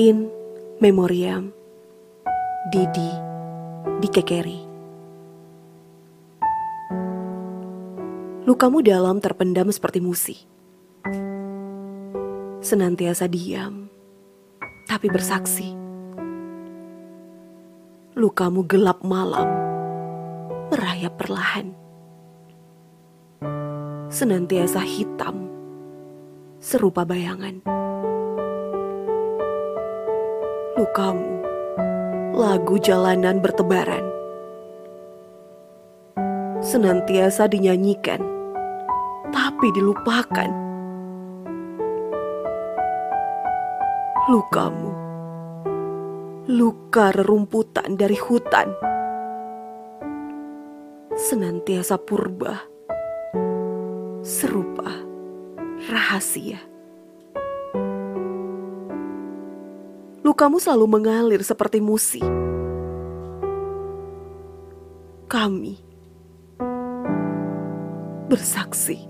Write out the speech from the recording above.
In Memoriam Didi Dikekeri. Lukamu dalam terpendam seperti musi. Senantiasa diam Tapi bersaksi. Lukamu gelap malam Merayap perlahan. Senantiasa hitam Serupa bayangan Lukamu, lagu jalanan bertebaran, senantiasa dinyanyikan, tapi dilupakan. Lukamu, luka rerumputan dari hutan, senantiasa purba, serupa rahasia. Lukamu selalu mengalir seperti musi. Kami bersaksi.